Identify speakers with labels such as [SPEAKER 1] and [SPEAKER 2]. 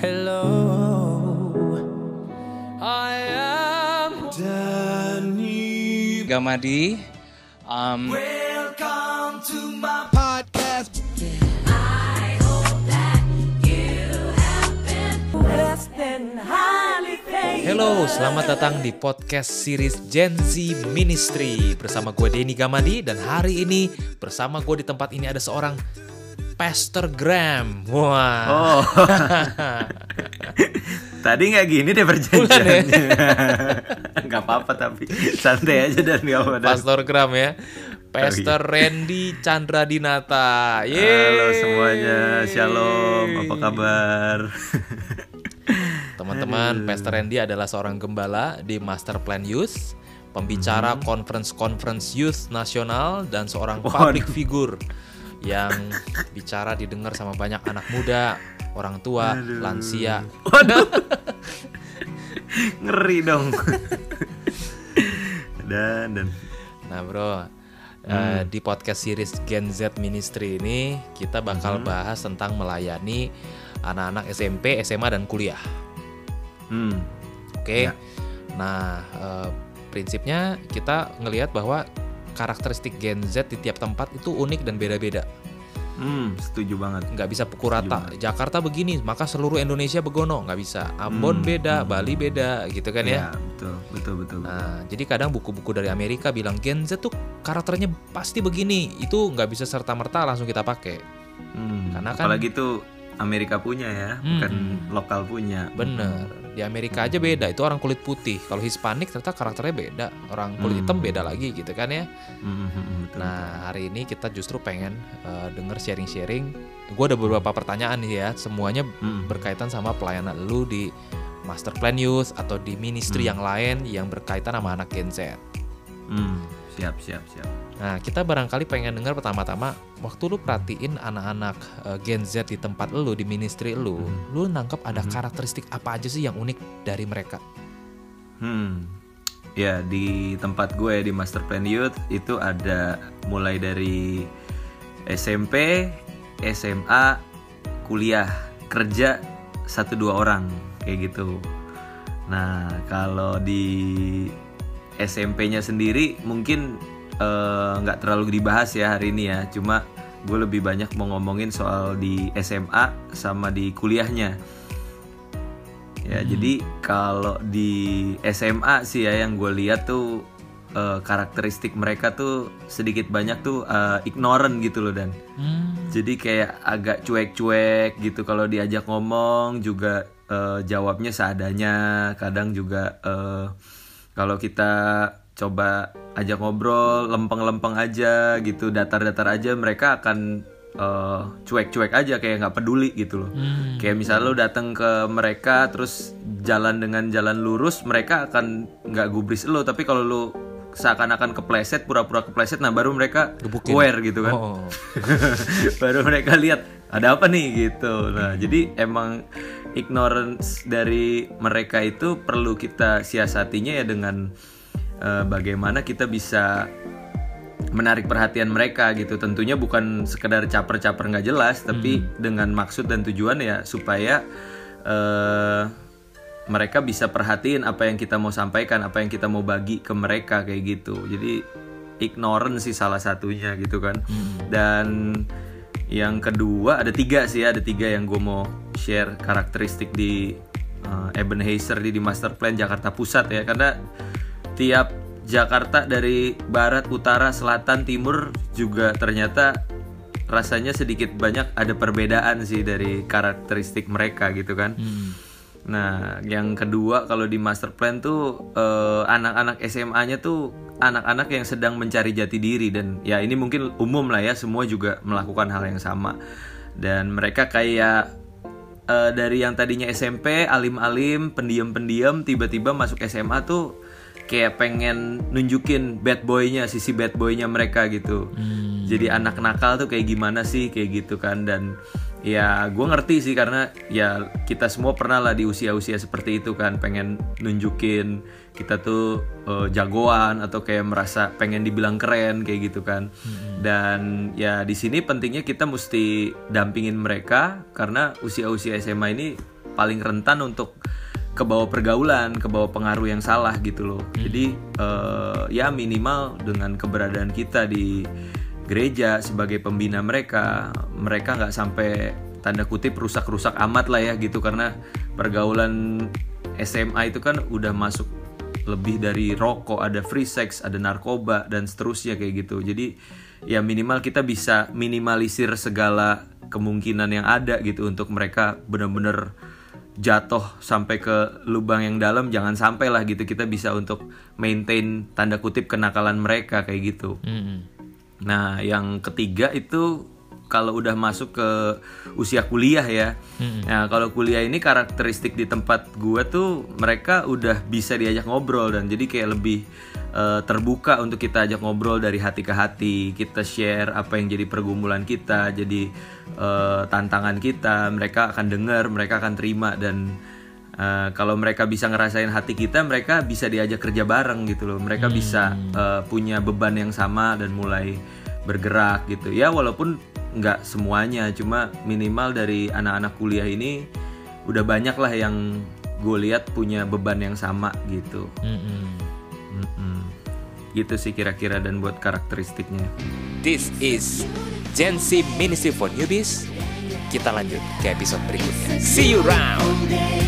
[SPEAKER 1] Hello, I am Danny
[SPEAKER 2] Gamadi. Um,
[SPEAKER 1] Welcome to my
[SPEAKER 3] podcast.
[SPEAKER 2] Hello, selamat datang di podcast series Gen Z Ministry bersama gue Denny Gamadi dan hari ini bersama gue di tempat ini ada seorang Pastor Graham. Wah.
[SPEAKER 4] Oh. Tadi nggak gini deh perjanjiannya. Nggak apa-apa tapi santai aja dan nggak apa-apa.
[SPEAKER 2] Pastor Graham ya. Pastor Randy Chandra Dinata. Yeay.
[SPEAKER 4] Halo semuanya, shalom. Apa kabar?
[SPEAKER 2] Teman-teman, Pastor Randy adalah seorang gembala di Master Plan Youth, pembicara conference-conference youth nasional dan seorang public figure yang bicara didengar sama banyak anak muda, orang tua, lansia.
[SPEAKER 4] Waduh. Ngeri dong. dan dan
[SPEAKER 2] Nah, Bro, eh, di podcast series Gen Z Ministry ini kita bakal bahas tentang melayani anak-anak SMP, SMA dan kuliah.
[SPEAKER 4] hmm.
[SPEAKER 2] Oke.
[SPEAKER 4] Ya.
[SPEAKER 2] Nah, eh, prinsipnya kita ngelihat bahwa karakteristik Gen Z di tiap tempat itu unik dan beda-beda.
[SPEAKER 4] Hmm, setuju banget.
[SPEAKER 2] Nggak bisa pukul rata. Jakarta begini, maka seluruh Indonesia begono. Nggak bisa. Ambon
[SPEAKER 4] Hmm,
[SPEAKER 2] beda, Bali beda, gitu kan ya.
[SPEAKER 4] Ya, betul, betul, betul.
[SPEAKER 2] Nah, jadi kadang buku-buku dari Amerika bilang Gen Z tuh karakternya pasti begini. Itu nggak bisa serta-merta langsung kita pakai.
[SPEAKER 4] Hmm,
[SPEAKER 2] karena kan-
[SPEAKER 4] apalagi tuh Amerika punya ya, bukan
[SPEAKER 2] Hmm.
[SPEAKER 4] lokal punya.
[SPEAKER 2] Bener. Di Amerika aja beda. Itu orang kulit putih. Kalau Hispanik ternyata karakternya beda. Orang kulit
[SPEAKER 4] Hmm.
[SPEAKER 2] hitam beda lagi, gitu kan ya.
[SPEAKER 4] Hmm, hmm, hmm, betul.
[SPEAKER 2] Nah, hari ini kita justru pengen uh, denger sharing-sharing. Gue ada beberapa pertanyaan nih ya, semuanya
[SPEAKER 4] Hmm.
[SPEAKER 2] berkaitan sama pelayanan lu di Master Plan Youth atau di ministry
[SPEAKER 4] Hmm.
[SPEAKER 2] yang lain yang berkaitan sama anak Gen Z.
[SPEAKER 4] Hmm, siap, siap, siap.
[SPEAKER 2] Nah, kita barangkali pengen denger pertama-tama waktu lu perhatiin anak-anak uh, Gen Z di tempat lu di ministry lu,
[SPEAKER 4] Hmm.
[SPEAKER 2] lu nangkep ada karakteristik apa aja sih yang unik dari mereka?
[SPEAKER 4] Hmm. Ya, di tempat gue di Master Plan Youth itu ada mulai dari SMP, SMA, kuliah, kerja satu dua orang kayak gitu. Nah, kalau di SMP-nya sendiri mungkin eh, nggak terlalu dibahas ya hari ini ya. Cuma gue lebih banyak mau ngomongin soal di SMA sama di kuliahnya. Ya, jadi kalau di SMA sih ya yang gue lihat tuh eh, karakteristik mereka tuh sedikit banyak tuh eh, ignorant gitu loh dan. Jadi kayak agak cuek-cuek gitu kalau diajak ngomong juga eh, jawabnya seadanya. Kadang juga eh, kalau kita coba ajak ngobrol lempeng-lempeng aja gitu, datar-datar aja mereka akan eh, cuek-cuek aja kayak nggak peduli gitu loh. Kayak misalnya lo datang ke mereka terus jalan dengan jalan lurus, mereka akan nggak gubris lo. Tapi kalau lo seakan-akan kepleset, pura-pura kepleset, nah baru mereka
[SPEAKER 2] Gebukin.
[SPEAKER 4] aware gitu kan.
[SPEAKER 2] Oh.
[SPEAKER 4] baru mereka lihat ada apa nih gitu. Nah, jadi emang ignorance dari mereka itu perlu kita siasatinya ya dengan eh, bagaimana kita bisa menarik perhatian mereka gitu. Tentunya bukan sekedar caper-caper nggak jelas, tapi dengan maksud dan tujuan ya supaya eh, mereka bisa perhatiin apa yang kita mau sampaikan, apa yang kita mau bagi ke mereka kayak gitu. Jadi ignorance sih salah satunya gitu kan. Dan yang kedua ada tiga sih ada tiga yang gue mau share karakteristik di uh, Ebenezer di, di Master Plan Jakarta Pusat ya karena tiap Jakarta dari barat, utara, selatan, timur juga ternyata rasanya sedikit banyak ada perbedaan sih dari karakteristik mereka gitu kan. Nah, yang kedua kalau di master plan tuh eh, anak-anak SMA-nya tuh anak-anak yang sedang mencari jati diri dan ya ini mungkin umum lah ya semua juga melakukan hal yang sama. Dan mereka kayak eh, dari yang tadinya SMP alim-alim, pendiam-pendiam tiba-tiba masuk SMA tuh kayak pengen nunjukin bad boy-nya, sisi bad boy-nya mereka gitu. Jadi anak nakal tuh kayak gimana sih kayak gitu kan dan ya gue ngerti sih karena ya kita semua pernah lah di usia-usia seperti itu kan pengen nunjukin kita tuh eh, jagoan atau kayak merasa pengen dibilang keren kayak gitu kan. Dan ya di sini pentingnya kita mesti dampingin mereka karena usia-usia SMA ini paling rentan untuk ke bawah pergaulan, ke bawah pengaruh yang salah gitu loh. Jadi eh, ya minimal dengan keberadaan kita di gereja sebagai pembina mereka, mereka nggak sampai tanda kutip rusak-rusak amat lah ya gitu karena pergaulan SMA itu kan udah masuk lebih dari rokok, ada free sex, ada narkoba dan seterusnya kayak gitu. Jadi ya minimal kita bisa minimalisir segala kemungkinan yang ada gitu untuk mereka benar-benar jatuh sampai ke lubang yang dalam jangan sampai lah gitu kita bisa untuk maintain tanda kutip kenakalan mereka kayak gitu.
[SPEAKER 2] Mm-mm.
[SPEAKER 4] Nah, yang ketiga itu kalau udah masuk ke usia kuliah ya. Nah, kalau kuliah ini karakteristik di tempat gua tuh mereka udah bisa diajak ngobrol dan jadi kayak lebih eh, terbuka untuk kita ajak ngobrol dari hati ke hati. Kita share apa yang jadi pergumulan kita, jadi eh, tantangan kita. Mereka akan dengar, mereka akan terima dan Uh, kalau mereka bisa ngerasain hati kita, mereka bisa diajak kerja bareng gitu loh. Mereka bisa uh, punya beban yang sama dan mulai bergerak gitu. Ya walaupun nggak semuanya, cuma minimal dari anak-anak kuliah ini udah banyak lah yang gue lihat punya beban yang sama gitu.
[SPEAKER 2] Mm-mm.
[SPEAKER 4] Mm-mm. Gitu sih kira-kira dan buat karakteristiknya.
[SPEAKER 3] This is Gen Z Ministry for Newbies. Kita lanjut ke episode berikutnya. See you round.